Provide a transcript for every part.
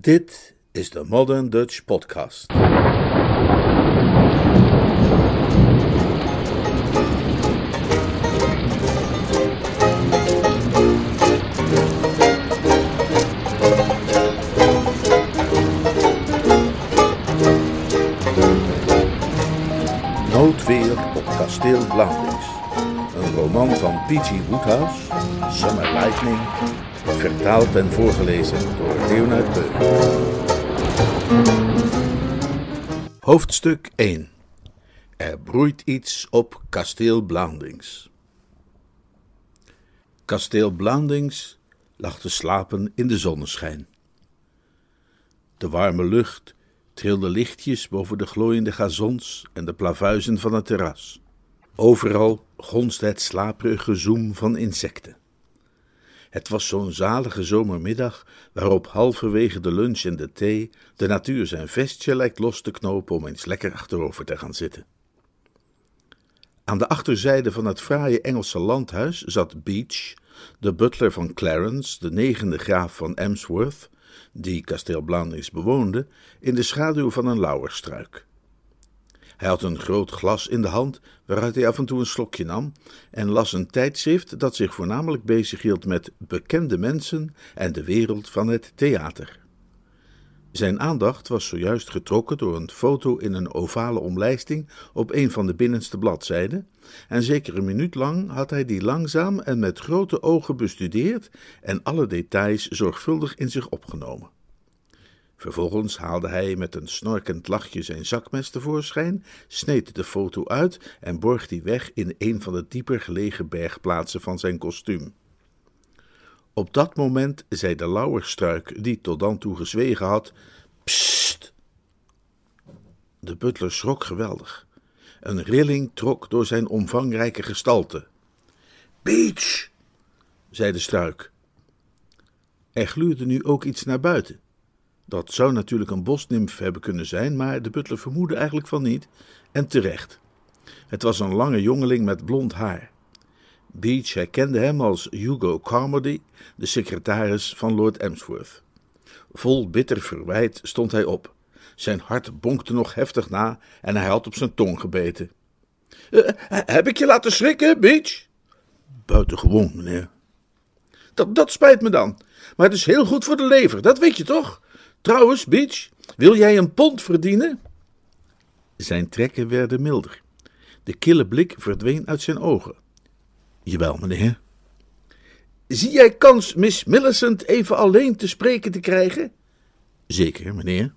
Dit is de Modern Dutch Podcast. Noodweer op kasteel Blandings. Een roman van P.G. Woodhouse, Summer Lightning, vertaald en voorgelezen door Leonard Beuk. Hoofdstuk 1 Er broeit iets op kasteel Blandings. Kasteel Blandings lag te slapen in de zonneschijn. De warme lucht trilde lichtjes boven de glooiende gazons en de plavuizen van het terras. Overal gonste het slaperige zoem van insecten. Het was zo'n zalige zomermiddag waarop halverwege de lunch en de thee de natuur zijn vestje lijkt los te knopen om eens lekker achterover te gaan zitten. Aan de achterzijde van het fraaie Engelse landhuis zat Beach, de butler van Clarence, de negende graaf van Emsworth, die kasteel Blandings bewoonde, in de schaduw van een lauwerstruik. Hij had een groot glas in de hand, waaruit hij af en toe een slokje nam, en las een tijdschrift dat zich voornamelijk bezighield met bekende mensen en de wereld van het theater. Zijn aandacht was zojuist getrokken door een foto in een ovale omlijsting op een van de binnenste bladzijden, en zeker een minuut lang had hij die langzaam en met grote ogen bestudeerd en alle details zorgvuldig in zich opgenomen. Vervolgens haalde hij met een snorkend lachje zijn zakmes tevoorschijn, sneed de foto uit en borg die weg in een van de dieper gelegen bergplaatsen van zijn kostuum. Op dat moment zei de lauwerstruik, die tot dan toe gezwegen had, Psst! De butler schrok geweldig. Een rilling trok door zijn omvangrijke gestalte. Beach! zei de struik. Er gluurde nu ook iets naar buiten. Dat zou natuurlijk een bosnimf hebben kunnen zijn, maar de butler vermoedde eigenlijk van niet, en terecht. Het was een lange jongeling met blond haar. Beach herkende hem als Hugo Carmody, de secretaris van Lord Emsworth. Vol bitter verwijt stond hij op. Zijn hart bonkte nog heftig na en hij had op zijn tong gebeten. Uh, heb ik je laten schrikken, Beach? Buitengewoon, meneer. Dat, dat spijt me dan, maar het is heel goed voor de lever, dat weet je toch? Trouwens, Beach, wil jij een pond verdienen? Zijn trekken werden milder. De kille blik verdween uit zijn ogen. Jawel, meneer. Zie jij kans Miss Millicent even alleen te spreken te krijgen? Zeker, meneer.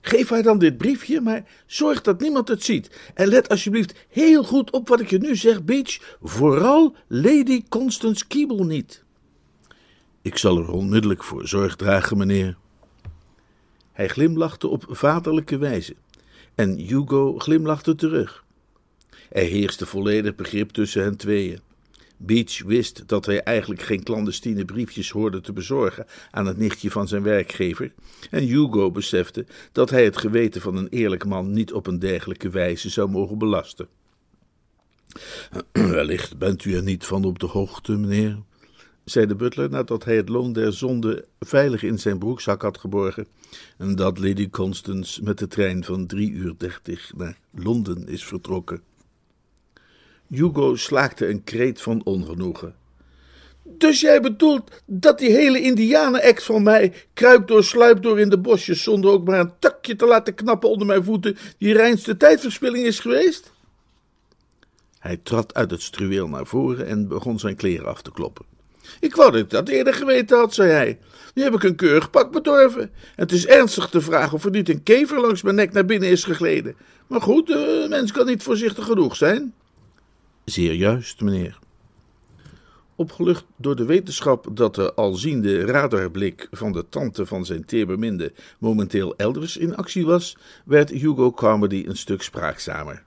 Geef haar dan dit briefje, maar zorg dat niemand het ziet. En let alsjeblieft heel goed op wat ik je nu zeg, Beach. Vooral Lady Constance Keeble niet. Ik zal er onmiddellijk voor zorg dragen, meneer. Hij glimlachte op vaderlijke wijze. En Hugo glimlachte terug. Er heerste volledig begrip tussen hen tweeën. Beach wist dat hij eigenlijk geen clandestine briefjes hoorde te bezorgen aan het nichtje van zijn werkgever, en Hugo besefte dat hij het geweten van een eerlijk man niet op een dergelijke wijze zou mogen belasten. Wellicht bent u er niet van op de hoogte, meneer, zei de butler nadat hij het loon der zonde veilig in zijn broekzak had geborgen, en dat Lady Constance met de trein van drie uur dertig naar Londen is vertrokken. Hugo slaakte een kreet van ongenoegen. Dus jij bedoelt dat die hele indianen-ex van mij kruipt door, sluipt door in de bosjes zonder ook maar een takje te laten knappen onder mijn voeten, die reinste tijdverspilling is geweest? Hij trad uit het struweel naar voren en begon zijn kleren af te kloppen. Ik wou dat ik dat eerder geweten had, zei hij. Nu heb ik een keurig pak bedorven. En het is ernstig te vragen of er niet een kever langs mijn nek naar binnen is gegleden. Maar goed, de mens kan niet voorzichtig genoeg zijn. Zeer juist, meneer. Opgelucht door de wetenschap dat de alziende radarblik van de tante van zijn teerbeminde momenteel elders in actie was, werd Hugo Carmody een stuk spraakzamer.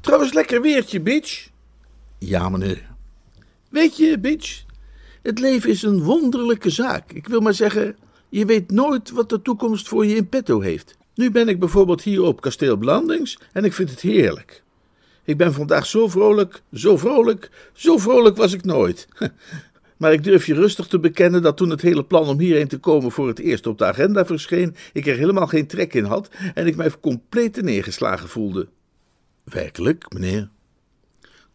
Trouwens, lekker weertje, bitch. Ja, meneer. Weet je, bitch, het leven is een wonderlijke zaak. Ik wil maar zeggen, je weet nooit wat de toekomst voor je in petto heeft. Nu ben ik bijvoorbeeld hier op kasteel Blandings en ik vind het heerlijk. Ik ben vandaag zo vrolijk, zo vrolijk, zo vrolijk was ik nooit. Maar ik durf je rustig te bekennen dat toen het hele plan om hierheen te komen voor het eerst op de agenda verscheen, ik er helemaal geen trek in had en ik mij compleet neergeslagen voelde. Werkelijk, meneer?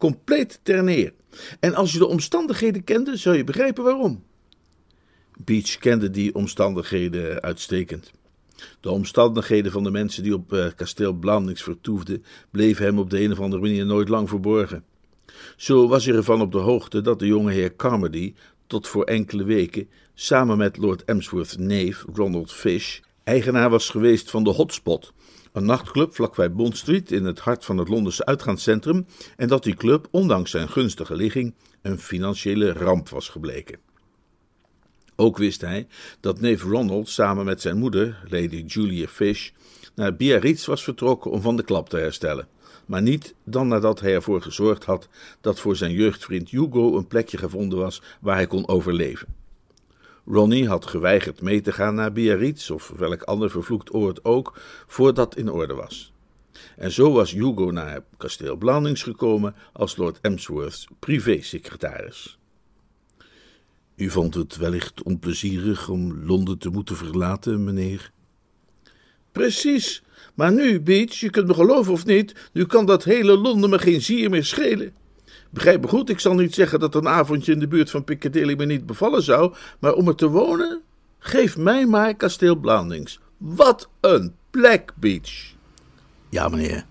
Compleet ter neer. En als je de omstandigheden kende, zou je begrijpen waarom. Beach kende die omstandigheden uitstekend. De omstandigheden van de mensen die op uh, kasteel Blandings vertoefden, bleven hem op de een of andere manier nooit lang verborgen. Zo was hij ervan op de hoogte dat de jonge heer Carmody tot voor enkele weken samen met Lord Emsworth's neef Ronald Fish eigenaar was geweest van de Hotspot, een nachtclub vlakbij Bond Street in het hart van het Londense uitgaanscentrum, en dat die club, ondanks zijn gunstige ligging, een financiële ramp was gebleken. Ook wist hij dat neef Ronald samen met zijn moeder, Lady Julia Fish, naar Biarritz was vertrokken om van de klap te herstellen. Maar niet dan nadat hij ervoor gezorgd had dat voor zijn jeugdvriend Hugo een plekje gevonden was waar hij kon overleven. Ronnie had geweigerd mee te gaan naar Biarritz of welk ander vervloekt oord ook, voordat in orde was. En zo was Hugo naar kasteel Blandings gekomen als Lord Emsworth's privésecretaris. U vond het wellicht onplezierig om Londen te moeten verlaten, meneer? Precies. Maar nu, Beach, je kunt me geloven of niet, nu kan dat hele Londen me geen zier meer schelen. Begrijp me goed, ik zal niet zeggen dat een avondje in de buurt van Piccadilly me niet bevallen zou, maar om er te wonen, geef mij maar kasteel Blandings. Wat een plek, Beach. Ja, meneer.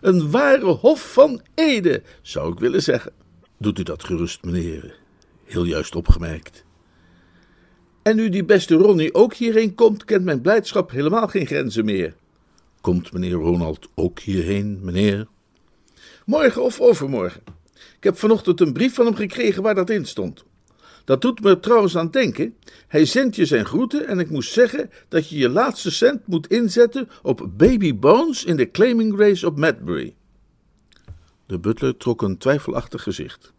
Een ware hof van Ede, zou ik willen zeggen. Doet u dat gerust, meneer. Heel juist opgemerkt. En nu die beste Ronnie ook hierheen komt, kent mijn blijdschap helemaal geen grenzen meer. Komt meneer Ronald ook hierheen, meneer? Morgen of overmorgen. Ik heb vanochtend een brief van hem gekregen waar dat in stond. Dat doet me trouwens aan denken. Hij zendt je zijn groeten en ik moest zeggen dat je je laatste cent moet inzetten op Baby Bones in de claiming race op Madbury. De butler trok een twijfelachtig gezicht.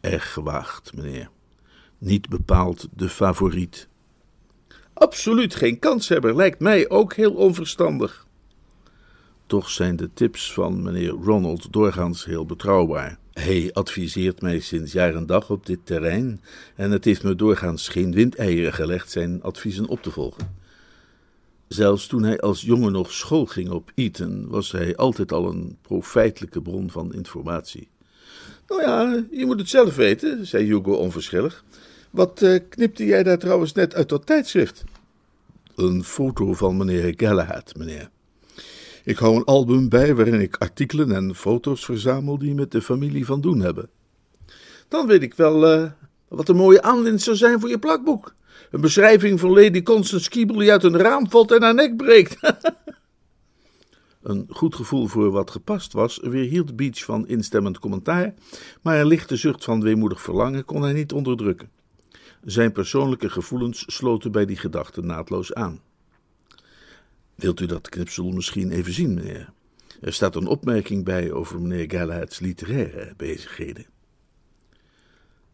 Erg gewaagd, meneer. Niet bepaald de favoriet. Absoluut geen kanshebber, lijkt mij ook heel onverstandig. Toch zijn de tips van meneer Ronald doorgaans heel betrouwbaar. Hij adviseert mij sinds jaar en dag op dit terrein en het heeft me doorgaans geen windeieren gelegd zijn adviezen op te volgen. Zelfs toen hij als jongen nog school ging op Eton, was hij altijd al een profijtelijke bron van informatie. Nou ja, je moet het zelf weten, zei Hugo onverschillig. Wat uh, knipte jij daar trouwens net uit dat tijdschrift? Een foto van meneer Galahad, meneer. Ik hou een album bij waarin ik artikelen en foto's verzamel die met de familie van doen hebben. Dan weet ik wel uh, wat een mooie aanwinst zou zijn voor je plakboek. Een beschrijving van Lady Constance Keeble die uit een raam valt en haar nek breekt. Een goed gevoel voor wat gepast was, weerhield Beach van instemmend commentaar, maar een lichte zucht van weemoedig verlangen kon hij niet onderdrukken. Zijn persoonlijke gevoelens sloten bij die gedachte naadloos aan. Wilt u dat knipsel misschien even zien, meneer? Er staat een opmerking bij over meneer Galahad's literaire bezigheden.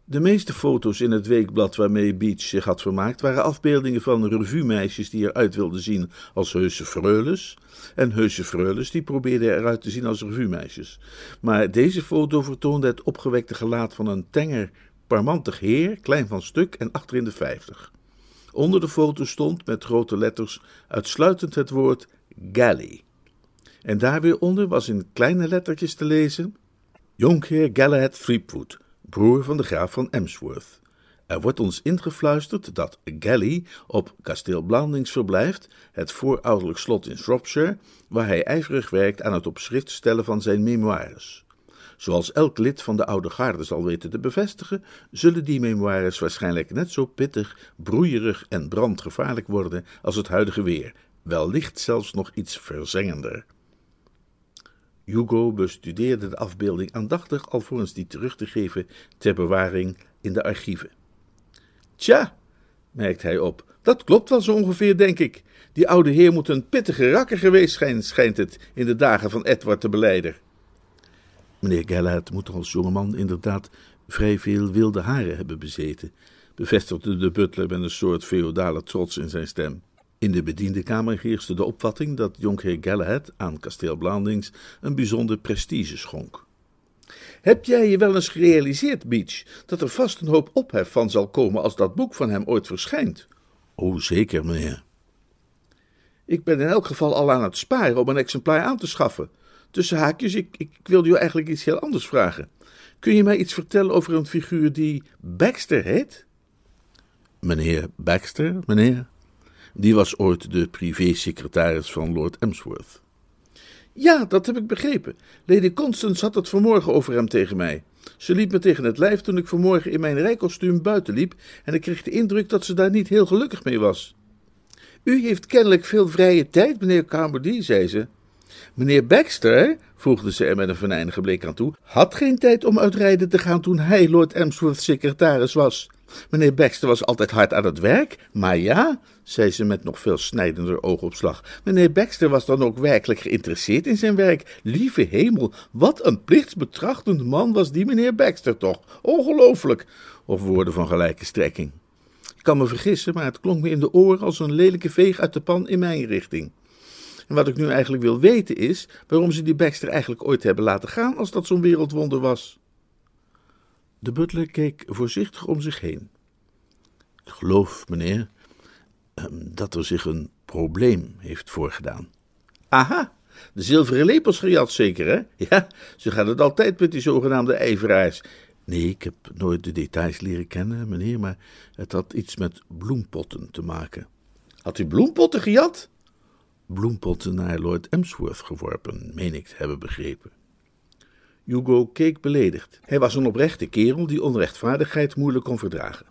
De meeste foto's in het weekblad waarmee Beach zich had vermaakt waren afbeeldingen van revue-meisjes die eruit wilden zien als heuse freules en heuse freules die probeerden eruit te zien als revue-meisjes. Maar deze foto vertoonde het opgewekte gelaat van een tenger, parmantig heer, klein van stuk en achter in de vijftig. Onder de foto stond met grote letters uitsluitend het woord galley. En daar weer onder was in kleine lettertjes te lezen: Jonkheer Galahad Threepwood, broer van de graaf van Emsworth. Er wordt ons ingefluisterd dat Galley op kasteel Blandings verblijft, het voorouderlijk slot in Shropshire, waar hij ijverig werkt aan het op schrift stellen van zijn memoires. Zoals elk lid van de oude garde zal weten te bevestigen, zullen die memoires waarschijnlijk net zo pittig, broeierig en brandgevaarlijk worden als het huidige weer, wellicht zelfs nog iets verzengender. Hugo bestudeerde de afbeelding aandachtig alvorens die terug te geven ter bewaring in de archieven. Tja, merkt hij op, dat klopt wel zo ongeveer, denk ik. Die oude heer moet een pittige rakker geweest zijn, schijnt het, in de dagen van Edward de Beleider. Meneer Galahad moet als jongeman inderdaad vrij veel wilde haren hebben bezeten, bevestigde de butler met een soort feodale trots in zijn stem. In de bediendenkamer heerste de opvatting dat jonkheer Galahad aan kasteel Blandings een bijzonder prestige schonk. Heb jij je wel eens gerealiseerd, Beach, dat er vast een hoop ophef van zal komen als dat boek van hem ooit verschijnt? Oh, zeker, meneer. Ik ben in elk geval al aan het sparen om een exemplaar aan te schaffen. Tussen haakjes, ik, ik wilde je eigenlijk iets heel anders vragen. Kun je mij iets vertellen over een figuur die Baxter heet? Meneer Baxter, meneer? Die was ooit de privésecretaris van Lord Emsworth. Ja, dat heb ik begrepen. Lady Constance had het vanmorgen over hem tegen mij. Ze liep me tegen het lijf toen ik vanmorgen in mijn rijkostuum buiten liep en ik kreeg de indruk dat ze daar niet heel gelukkig mee was. U heeft kennelijk veel vrije tijd, meneer Carmody, zei ze. Meneer Baxter, voegde ze er met een venijnige blik aan toe, had geen tijd om uitrijden te gaan toen hij Lord Emsworth's secretaris was. Meneer Baxter was altijd hard aan het werk, maar ja, zei ze met nog veel snijdender oogopslag. Meneer Baxter was dan ook werkelijk geïnteresseerd in zijn werk. Lieve hemel, wat een plichtsbetrachtend man was die meneer Baxter toch? Ongelooflijk! Of woorden van gelijke strekking. Ik kan me vergissen, maar het klonk me in de oren als een lelijke veeg uit de pan in mijn richting. En wat ik nu eigenlijk wil weten is waarom ze die Baxter eigenlijk ooit hebben laten gaan als dat zo'n wereldwonder was. De butler keek voorzichtig om zich heen. Ik geloof, meneer, ehm, dat er zich een probleem heeft voorgedaan. Aha, de zilveren lepels gejat zeker, hè? Ja, ze gaan het altijd met die zogenaamde ijveraars. Nee, ik heb nooit de details leren kennen, meneer, maar het had iets met bloempotten te maken. Had u bloempotten gejat? Bloempotten naar Lord Emsworth geworpen, meen ik te hebben begrepen. Hugo keek beledigd. Hij was een oprechte kerel die onrechtvaardigheid moeilijk kon verdragen.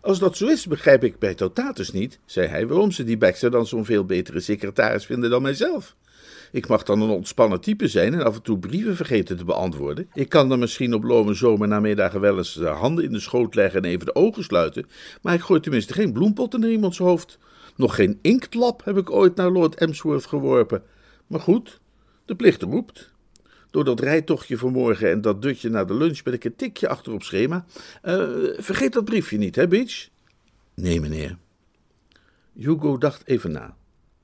Als dat zo is, begrijp ik bij Totatus niet, zei hij, waarom ze die Baxter dan zo'n veel betere secretaris vinden dan mijzelf. Ik mag dan een ontspannen type zijn en af en toe brieven vergeten te beantwoorden. Ik kan dan misschien op lome zomernamiddagen wel eens de handen in de schoot leggen en even de ogen sluiten, maar ik gooi tenminste geen bloempotten naar iemands hoofd. Nog geen inktlap heb ik ooit naar Lord Emsworth geworpen. Maar goed, de plicht roept. Door dat rijtochtje vanmorgen en dat dutje na de lunch ben ik een tikje achter op schema. Uh, vergeet dat briefje niet, hè, Beach? Nee, meneer. Hugo dacht even na.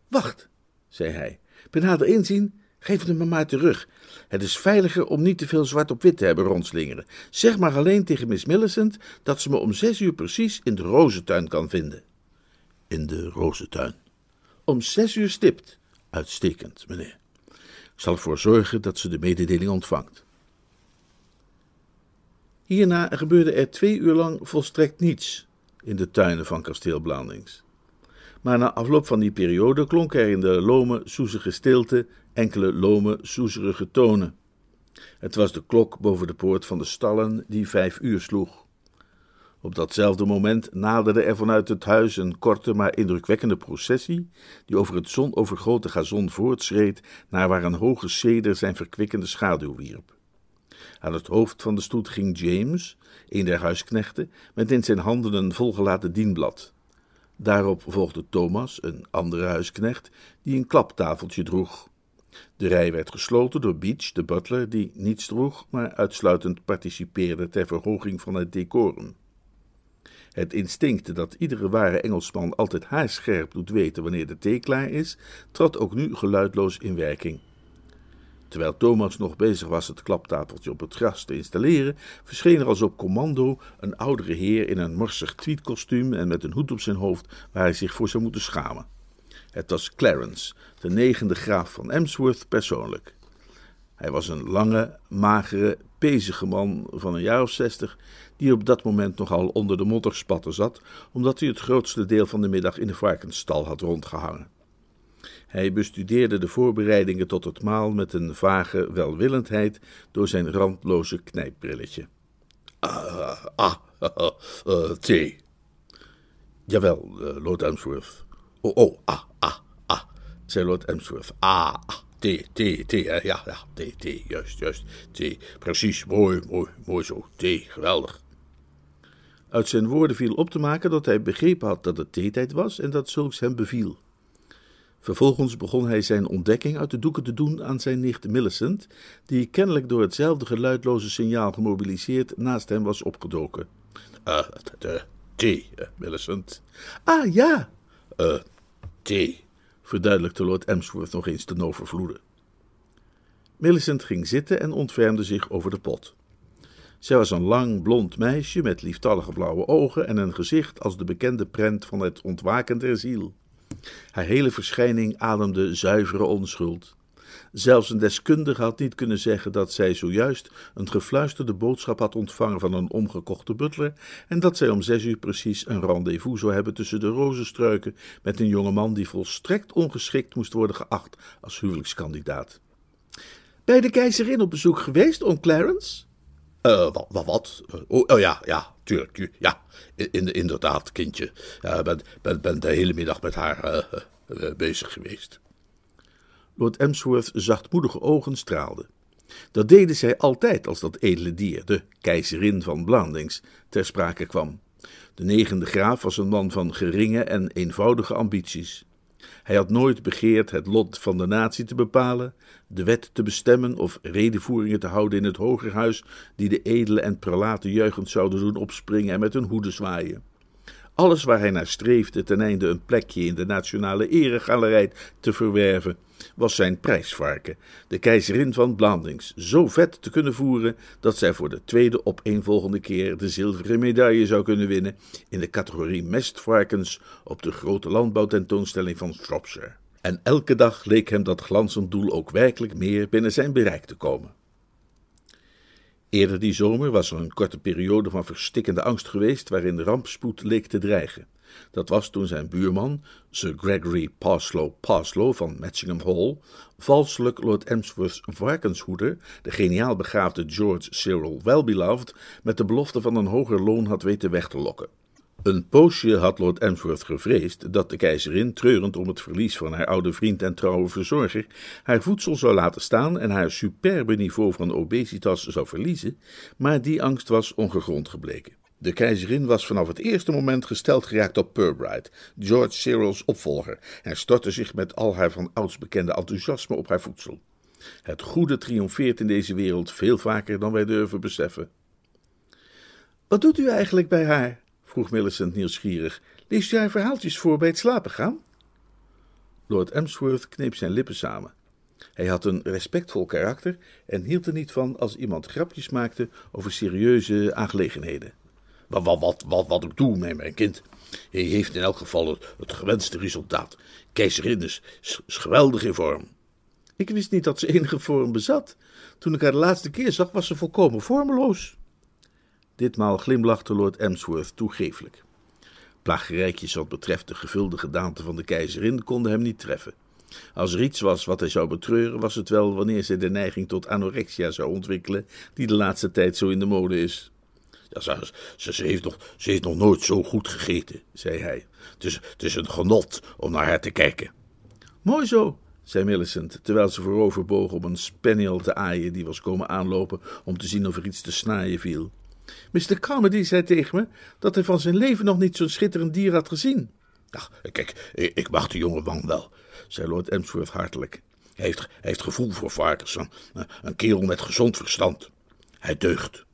Wacht, zei hij. Bij nader inzien, geef het me maar terug. Het is veiliger om niet te veel zwart op wit te hebben rondslingeren. Zeg maar alleen tegen Miss Millicent dat ze me om zes uur precies in de rozentuin kan vinden. In de rozentuin? Om zes uur stipt. Uitstekend, meneer. Ik zal ervoor zorgen dat ze de mededeling ontvangt. Hierna gebeurde er twee uur lang volstrekt niets in de tuinen van kasteel Blandings. Maar na afloop van die periode klonk er in de lome, soezige stilte enkele lome, soezerige tonen. Het was de klok boven de poort van de stallen die vijf uur sloeg. Op datzelfde moment naderde er vanuit het huis een korte maar indrukwekkende processie, die over het zonovergoten gazon voortschreed naar waar een hoge ceder zijn verkwikkende schaduw wierp. Aan het hoofd van de stoet ging James, een der huisknechten, met in zijn handen een volgelaten dienblad. Daarop volgde Thomas, een andere huisknecht, die een klaptafeltje droeg. De rij werd gesloten door Beach, de butler, die niets droeg, maar uitsluitend participeerde ter verhoging van het decorum. Het instinct dat iedere ware Engelsman altijd haarscherp doet weten wanneer de thee klaar is, trad ook nu geluidloos in werking. Terwijl Thomas nog bezig was het klaptafeltje op het gras te installeren, verscheen er als op commando een oudere heer in een morsig tweedkostuum en met een hoed op zijn hoofd waar hij zich voor zou moeten schamen. Het was Clarence, de negende graaf van Emsworth persoonlijk. Hij was een lange, magere, pezige man van een jaar of zestig, die op dat moment nogal onder de modderspatten zat, omdat hij het grootste deel van de middag in de varkensstal had rondgehangen. Hij bestudeerde de voorbereidingen tot het maal met een vage welwillendheid door zijn randloze knijpbrilletje. Ah, ah, uh, thee. Jawel, uh, Lord Emsworth. Oh, oh, ah, ah, ah, zei Lord Emsworth. Ah, ah, thee, thee, thee, ja, ja, thee, thee, juist, juist, thee. Precies, mooi, mooi, mooi zo, thee, geweldig. Uit zijn woorden viel op te maken dat hij begrepen had dat het theetijd was en dat zulks hem beviel. Vervolgens begon hij zijn ontdekking uit de doeken te doen aan zijn nicht Millicent, die kennelijk door hetzelfde geluidloze signaal gemobiliseerd naast hem was opgedoken. Uh, thee, uh, Millicent. Ah, ja. Uh, thee, verduidelijkte Lord Emsworth nog eens ten overvloede. Millicent ging zitten en ontfermde zich over de pot. Zij was een lang blond meisje met lieftallige blauwe ogen en een gezicht als de bekende prent van het ontwaken der ziel. Haar hele verschijning ademde zuivere onschuld. Zelfs een deskundige had niet kunnen zeggen dat zij zojuist een gefluisterde boodschap had ontvangen van een omgekochte butler en dat zij om zes uur precies een rendezvous zou hebben tussen de rozenstruiken met een jongeman die volstrekt ongeschikt moest worden geacht als huwelijkskandidaat. Bij de keizerin op bezoek geweest, oom Clarence? Uh, wat? wat, oh, oh, ja, ja, tuurlijk. Ja, in, inderdaad, kindje. Ik ben, ben, ben de hele middag met haar uh, bezig geweest. Lord Emsworth's zachtmoedige ogen straalden. Dat deden zij altijd als dat edele dier, de keizerin van Blandings, ter sprake kwam. De negende graaf was een man van geringe en eenvoudige ambities. Hij had nooit begeerd het lot van de natie te bepalen, de wet te bestemmen of redenvoeringen te houden in het hogerhuis, die de edelen en prelaten juichend zouden doen opspringen en met hun hoeden zwaaien. Alles waar hij naar streefde ten einde een plekje in de nationale eregalerij te verwerven, was zijn prijsvarken, de keizerin van Blandings, zo vet te kunnen voeren dat zij voor de tweede opeenvolgende keer de zilveren medaille zou kunnen winnen in de categorie mestvarkens op de grote landbouwtentoonstelling van Shropshire. En elke dag leek hem dat glanzend doel ook werkelijk meer binnen zijn bereik te komen. Eerder die zomer was er een korte periode van verstikkende angst geweest waarin rampspoed leek te dreigen. Dat was toen zijn buurman, Sir Gregory Parslow Parslow van Matchingham Hall, valselijk Lord Emsworth's varkenshoeder, de geniaal begaafde George Cyril Wellbeloved, met de belofte van een hoger loon had weten weg te lokken. Een poosje had Lord Emsworth gevreesd dat de keizerin, treurend om het verlies van haar oude vriend en trouwe verzorger, haar voedsel zou laten staan en haar superbe niveau van obesitas zou verliezen, maar die angst was ongegrond gebleken. De keizerin was vanaf het eerste moment gesteld geraakt op Purbright, George Cyril's opvolger, en stortte zich met al haar van ouds bekende enthousiasme op haar voedsel. Het goede triomfeert in deze wereld veel vaker dan wij durven beseffen. Wat doet u eigenlijk bij haar? Vroeg Millicent nieuwsgierig. Leest haar verhaaltjes voor bij het slapen gaan? Lord Emsworth kneep zijn lippen samen. Hij had een respectvol karakter en hield er niet van als iemand grapjes maakte over serieuze aangelegenheden. Wat, wat, wat, wat, wat ik doe met mijn kind. Hij heeft in elk geval het, gewenste resultaat. Keizerin is, is, geweldig in vorm. Ik wist niet dat ze enige vorm bezat. Toen ik haar de laatste keer zag, was ze volkomen vormeloos. Ditmaal glimlachte Lord Emsworth toegeeflijk. Plagerijtjes wat betreft de gevulde gedaante van de keizerin konden hem niet treffen. Als er iets was wat hij zou betreuren, was het wel wanneer zij de neiging tot anorexia zou ontwikkelen, die de laatste tijd zo in de mode is. Ja, ze, ze, ze, heeft nog, ze heeft nog nooit zo goed gegeten, zei hij. Het is, een genot om naar haar te kijken. Mooi zo, zei Millicent, terwijl ze voorover boog om een spaniel te aaien die was komen aanlopen om te zien of er iets te snaaien viel. Mr. Carmody zei tegen me dat hij van zijn leven nog niet zo'n schitterend dier had gezien. Ach, kijk, ik mag de jonge man wel, zei Lord Emsworth hartelijk. Hij heeft, hij heeft gevoel voor varkens, een, een kerel met gezond verstand. Hij deugt.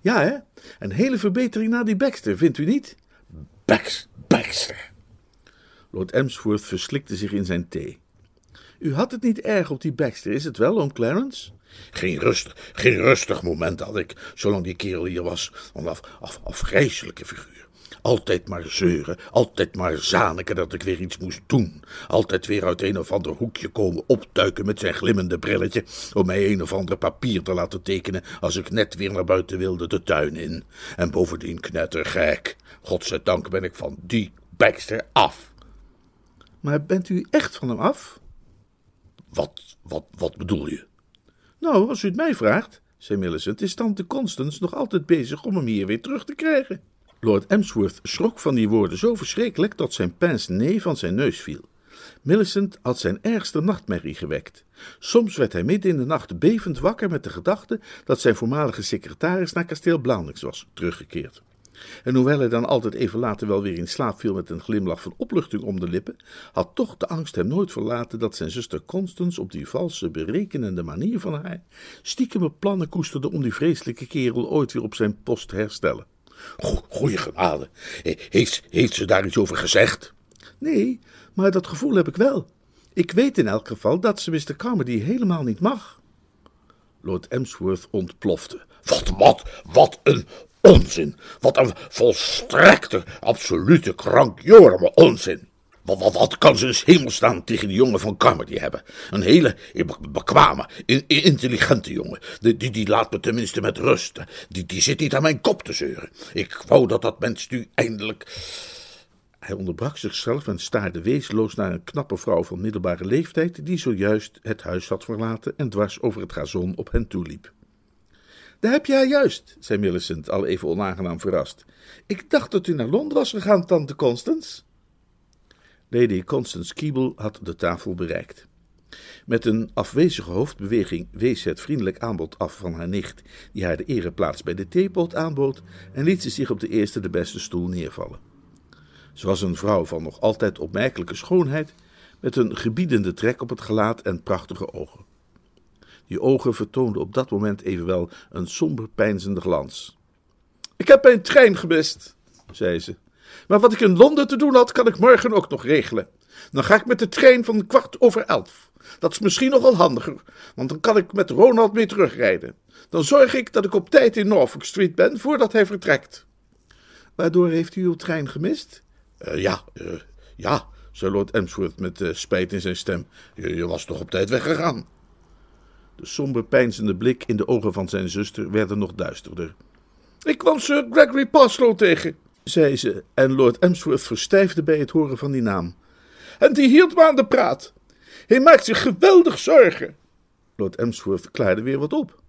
Ja, hè? Een hele verbetering na die Baxter, vindt u niet? Bax, Baxter. Lord Emsworth verslikte zich in zijn thee. U had het niet erg op die Baxter, is het wel, oom Clarence? Geen rustig, geen rustig moment had ik, zolang die kerel hier was. Een af, af, afgrijzelijke figuur. Altijd maar zeuren, altijd maar zaniken dat ik weer iets moest doen. Altijd weer uit een of ander hoekje komen opduiken met zijn glimmende brilletje om mij een of ander papier te laten tekenen als ik net weer naar buiten wilde de tuin in. En bovendien knettergek. Godzijdank ben ik van die Baxter af. Maar bent u echt van hem af? Wat, wat, wat bedoel je? Nou, als u het mij vraagt, zei Millicent, is tante Constance nog altijd bezig om hem hier weer terug te krijgen. Lord Emsworth schrok van die woorden zo verschrikkelijk dat zijn pince nee van zijn neus viel. Millicent had zijn ergste nachtmerrie gewekt. Soms werd hij midden in de nacht bevend wakker met de gedachte dat zijn voormalige secretaris naar kasteel Blandings was teruggekeerd. En hoewel hij dan altijd even later wel weer in slaap viel met een glimlach van opluchting om de lippen, had toch de angst hem nooit verlaten dat zijn zuster Constance op die valse, berekenende manier van haar stiekeme plannen koesterde om die vreselijke kerel ooit weer op zijn post te herstellen. Goeie genade, heeft, heeft ze daar iets over gezegd? Nee, maar dat gevoel heb ik wel. Ik weet in elk geval dat ze Mr. Carmody helemaal niet mag. Lord Emsworth ontplofte. Wat, wat, wat een onzin! Wat een volstrekte, absolute krankjorme onzin! Wat, wat, wat kan ze in staan tegen die jongen van Carmody hebben? Een hele bekwame, intelligente jongen. Die, die, laat me tenminste met rust. Die, die zit niet aan mijn kop te zeuren. Ik wou dat dat mens nu eindelijk. Hij onderbrak zichzelf en staarde weesloos naar een knappe vrouw van middelbare leeftijd, die zojuist het huis had verlaten en dwars over het gazon op hen toeliep. Daar heb haar juist, zei Millicent, al even onaangenaam verrast. Ik dacht dat u naar Londen was gegaan, tante Constance. Lady Constance Keeble had de tafel bereikt. Met een afwezige hoofdbeweging wees ze het vriendelijk aanbod af van haar nicht, die haar de ereplaats bij de theepot aanbood, en liet ze zich op de eerste de beste stoel neervallen. Ze was een vrouw van nog altijd opmerkelijke schoonheid, met een gebiedende trek op het gelaat en prachtige ogen. Die ogen vertoonden op dat moment evenwel een somber pijnzende glans. Ik heb mijn trein gemist, zei ze. Maar wat ik in Londen te doen had, kan ik morgen ook nog regelen. Dan ga ik met de trein van kwart over elf. Dat is misschien nog wel handiger, want dan kan ik met Ronald mee terugrijden. Dan zorg ik dat ik op tijd in Norfolk Street ben voordat hij vertrekt. Waardoor heeft u uw trein gemist? Uh, ja, uh, ja, zei Lord Emsworth met uh, spijt in zijn stem. Je, je, was toch op tijd weggegaan? De somber pijnzende blik in de ogen van zijn zuster werden nog duisterder. Ik kwam Sir Gregory Parslow tegen, zei ze, en Lord Emsworth verstijfde bij het horen van die naam. En die hield me aan de praat. Hij maakt zich geweldig zorgen. Lord Emsworth klaarde weer wat op.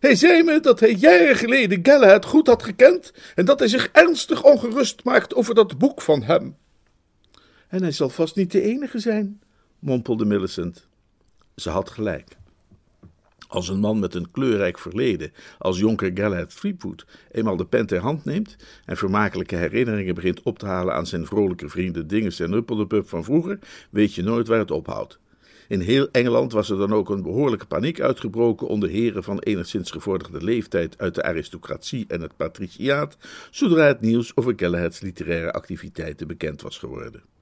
Hij zei me dat hij jaren geleden Galahad goed had gekend en dat hij zich ernstig ongerust maakt over dat boek van hem. En hij zal vast niet de enige zijn, mompelde Millicent. Ze had gelijk. Als een man met een kleurrijk verleden, als jonker Galahad Threepwood, eenmaal de pen ter hand neemt en vermakelijke herinneringen begint op te halen aan zijn vrolijke vrienden Dinges en Huppeldepup van vroeger, weet je nooit waar het ophoudt. In heel Engeland was er dan ook een behoorlijke paniek uitgebroken onder heren van enigszins gevorderde leeftijd uit de aristocratie en het patriciaat, zodra het nieuws over Galahads literaire activiteiten bekend was geworden.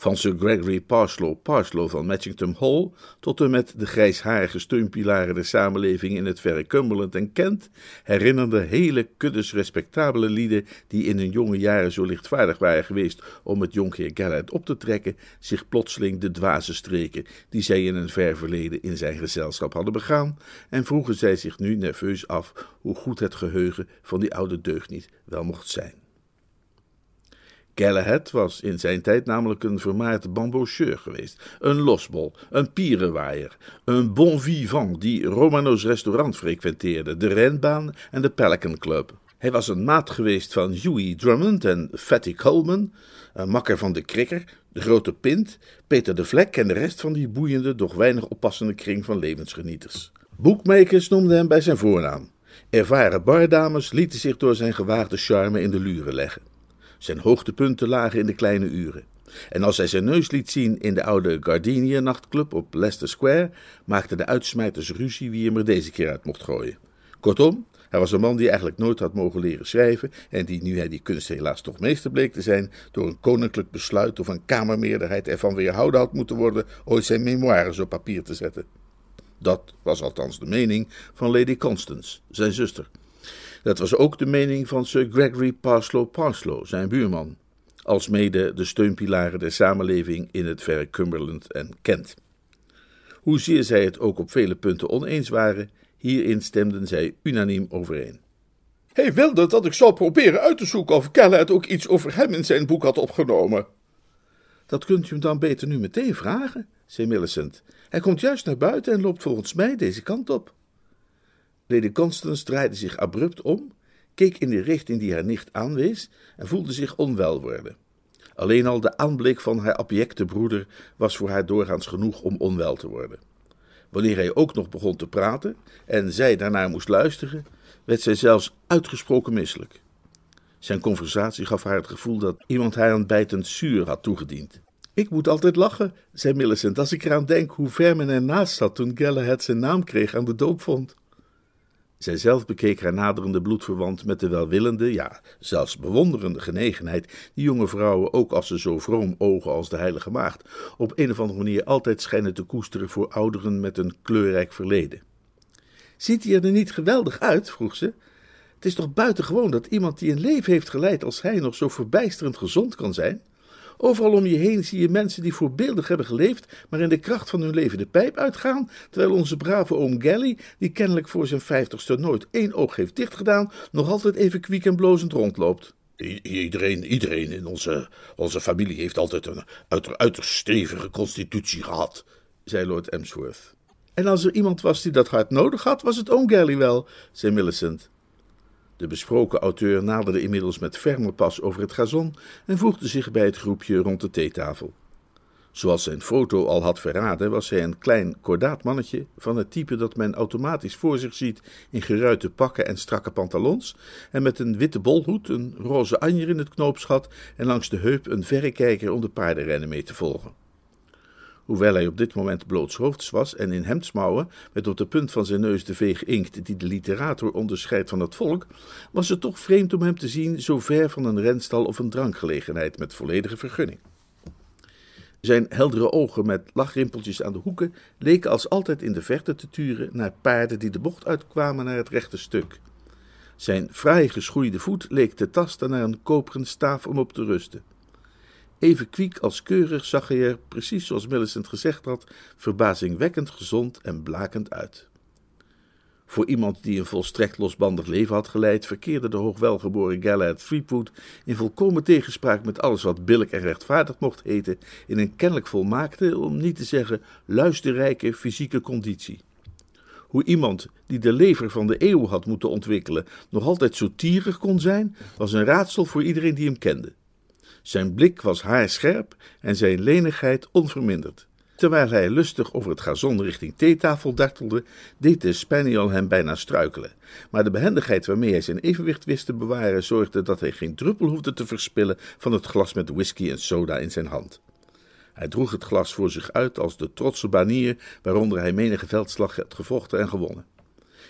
Van Sir Gregory Parslow Parslow van Matchington Hall tot en met de grijsharige steunpilaren der samenleving in het verre Cumberland en Kent herinnerden hele kuddes respectabele lieden die in hun jonge jaren zo lichtvaardig waren geweest om het jonkheer Gallard op te trekken, zich plotseling de dwaze streken die zij in een ver verleden in zijn gezelschap hadden begaan en vroegen zij zich nu nerveus af hoe goed het geheugen van die oude deugniet wel mocht zijn. Galahad was in zijn tijd namelijk een vermaard bambocheur geweest, een losbol, een pierenwaaier, een bon vivant die Romano's restaurant frequenteerde, de renbaan en de Pelican Club. Hij was een maat geweest van Huey Drummond en Fatty Coleman, een makker van de Krikker, de Grote Pint, Peter de Vlek en de rest van die boeiende, doch weinig oppassende kring van levensgenieters. Boekmakers noemden hem bij zijn voornaam. Ervaren bardames lieten zich door zijn gewaagde charme in de luren leggen. Zijn hoogtepunten lagen in de kleine uren. En als hij zijn neus liet zien in de oude Gardenia nachtclub op Leicester Square, maakten de uitsmijters ruzie wie hem er deze keer uit mocht gooien. Kortom, hij was een man die eigenlijk nooit had mogen leren schrijven en die, nu hij die kunst helaas toch meester bleek te zijn, door een koninklijk besluit of een kamermeerderheid ervan weerhouden had moeten worden ooit zijn memoires op papier te zetten. Dat was althans de mening van Lady Constance, zijn zuster. Dat was ook de mening van Sir Gregory Parslow Parslow, zijn buurman, alsmede de steunpilaren der samenleving in het verre Cumberland en Kent. Hoezeer zij het ook op vele punten oneens waren, hierin stemden zij unaniem overeen. Hij wilde dat ik zou proberen uit te zoeken of Kellett ook iets over hem in zijn boek had opgenomen. Dat kunt u hem dan beter nu meteen vragen, zei Millicent. Hij komt juist naar buiten en loopt volgens mij deze kant op. Lady Constance draaide zich abrupt om, keek in de richting die haar nicht aanwees en voelde zich onwel worden. Alleen al de aanblik van haar abjecte broeder was voor haar doorgaans genoeg om onwel te worden. Wanneer hij ook nog begon te praten en zij daarnaar moest luisteren, werd zij zelfs uitgesproken misselijk. Zijn conversatie gaf haar het gevoel dat iemand haar een bijtend zuur had toegediend. Ik moet altijd lachen, zei Millicent, als ik eraan denk hoe ver men ernaast zat toen Galahad zijn naam kreeg aan de doopvond. Zij zelf bekeek haar naderende bloedverwant met de welwillende, ja, zelfs bewonderende genegenheid die jonge vrouwen, ook als ze zo vroom ogen als de heilige maagd, op een of andere manier altijd schijnen te koesteren voor ouderen met een kleurrijk verleden. Ziet hij er niet geweldig uit? vroeg ze. Het is toch buitengewoon dat iemand die een leven heeft geleid als hij nog zo verbijsterend gezond kan zijn? Overal om je heen zie je mensen die voorbeeldig hebben geleefd, maar in de kracht van hun leven de pijp uitgaan, terwijl onze brave oom Gally, die kennelijk voor zijn vijftigste nooit één oog heeft dichtgedaan, nog altijd even kwiek en blozend rondloopt. Iedereen, iedereen in onze, onze familie heeft altijd een uiterst stevige constitutie gehad, zei Lord Emsworth. En als er iemand was die dat hard nodig had, was het oom Gally wel, zei Millicent. De besproken auteur naderde inmiddels met ferme pas over het gazon en voegde zich bij het groepje rond de theetafel. Zoals zijn foto al had verraden, was hij een klein, kordaat mannetje van het type dat men automatisch voor zich ziet in geruite pakken en strakke pantalons en met een witte bolhoed, een roze anjer in het knoopsgat en langs de heup een verrekijker om de paardenrennen mee te volgen. Hoewel hij op dit moment blootshoofds was en in hemdsmouwen, met op de punt van zijn neus de veeg inkt die de literator onderscheidt van het volk, was het toch vreemd om hem te zien zo ver van een renstal of een drankgelegenheid met volledige vergunning. Zijn heldere ogen met lachrimpeltjes aan de hoeken leken als altijd in de verte te turen naar paarden die de bocht uitkwamen naar het rechte stuk. Zijn fraai geschoeide voet leek te tasten naar een koperen staaf om op te rusten. Even kwiek als keurig zag hij er, precies zoals Millicent gezegd had, verbazingwekkend gezond en blakend uit. Voor iemand die een volstrekt losbandig leven had geleid, verkeerde de hoogwelgeboren Galahad Threepwood in volkomen tegenspraak met alles wat billijk en rechtvaardig mocht heten, in een kennelijk volmaakte, om niet te zeggen luisterrijke fysieke conditie. Hoe iemand die de lever van de eeuw had moeten ontwikkelen nog altijd zo tierig kon zijn, was een raadsel voor iedereen die hem kende. Zijn blik was haarscherp en zijn lenigheid onverminderd. Terwijl hij lustig over het gazon richting theetafel dartelde, deed de spaniel hem bijna struikelen. Maar de behendigheid waarmee hij zijn evenwicht wist te bewaren zorgde dat hij geen druppel hoefde te verspillen van het glas met whisky en soda in zijn hand. Hij droeg het glas voor zich uit als de trotse banier waaronder hij menige veldslag had gevochten en gewonnen.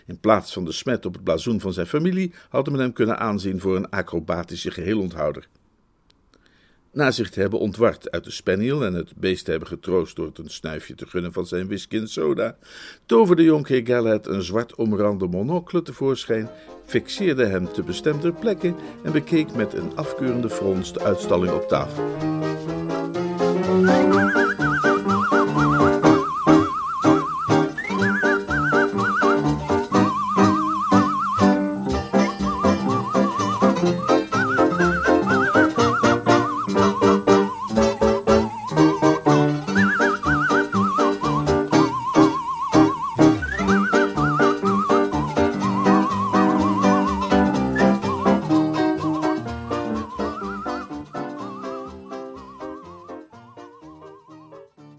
In plaats van de smet op het blazoen van zijn familie had men hem kunnen aanzien voor een acrobatische geheelonthouder. Na zich te hebben ontward uit de spaniel en het beest te hebben getroost door het een snuifje te gunnen van zijn whisky en soda, toverde jonkheer Galahad een zwart omrande monocle tevoorschijn, fixeerde hem te bestemder plekken en bekeek met een afkeurende frons de uitstalling op tafel.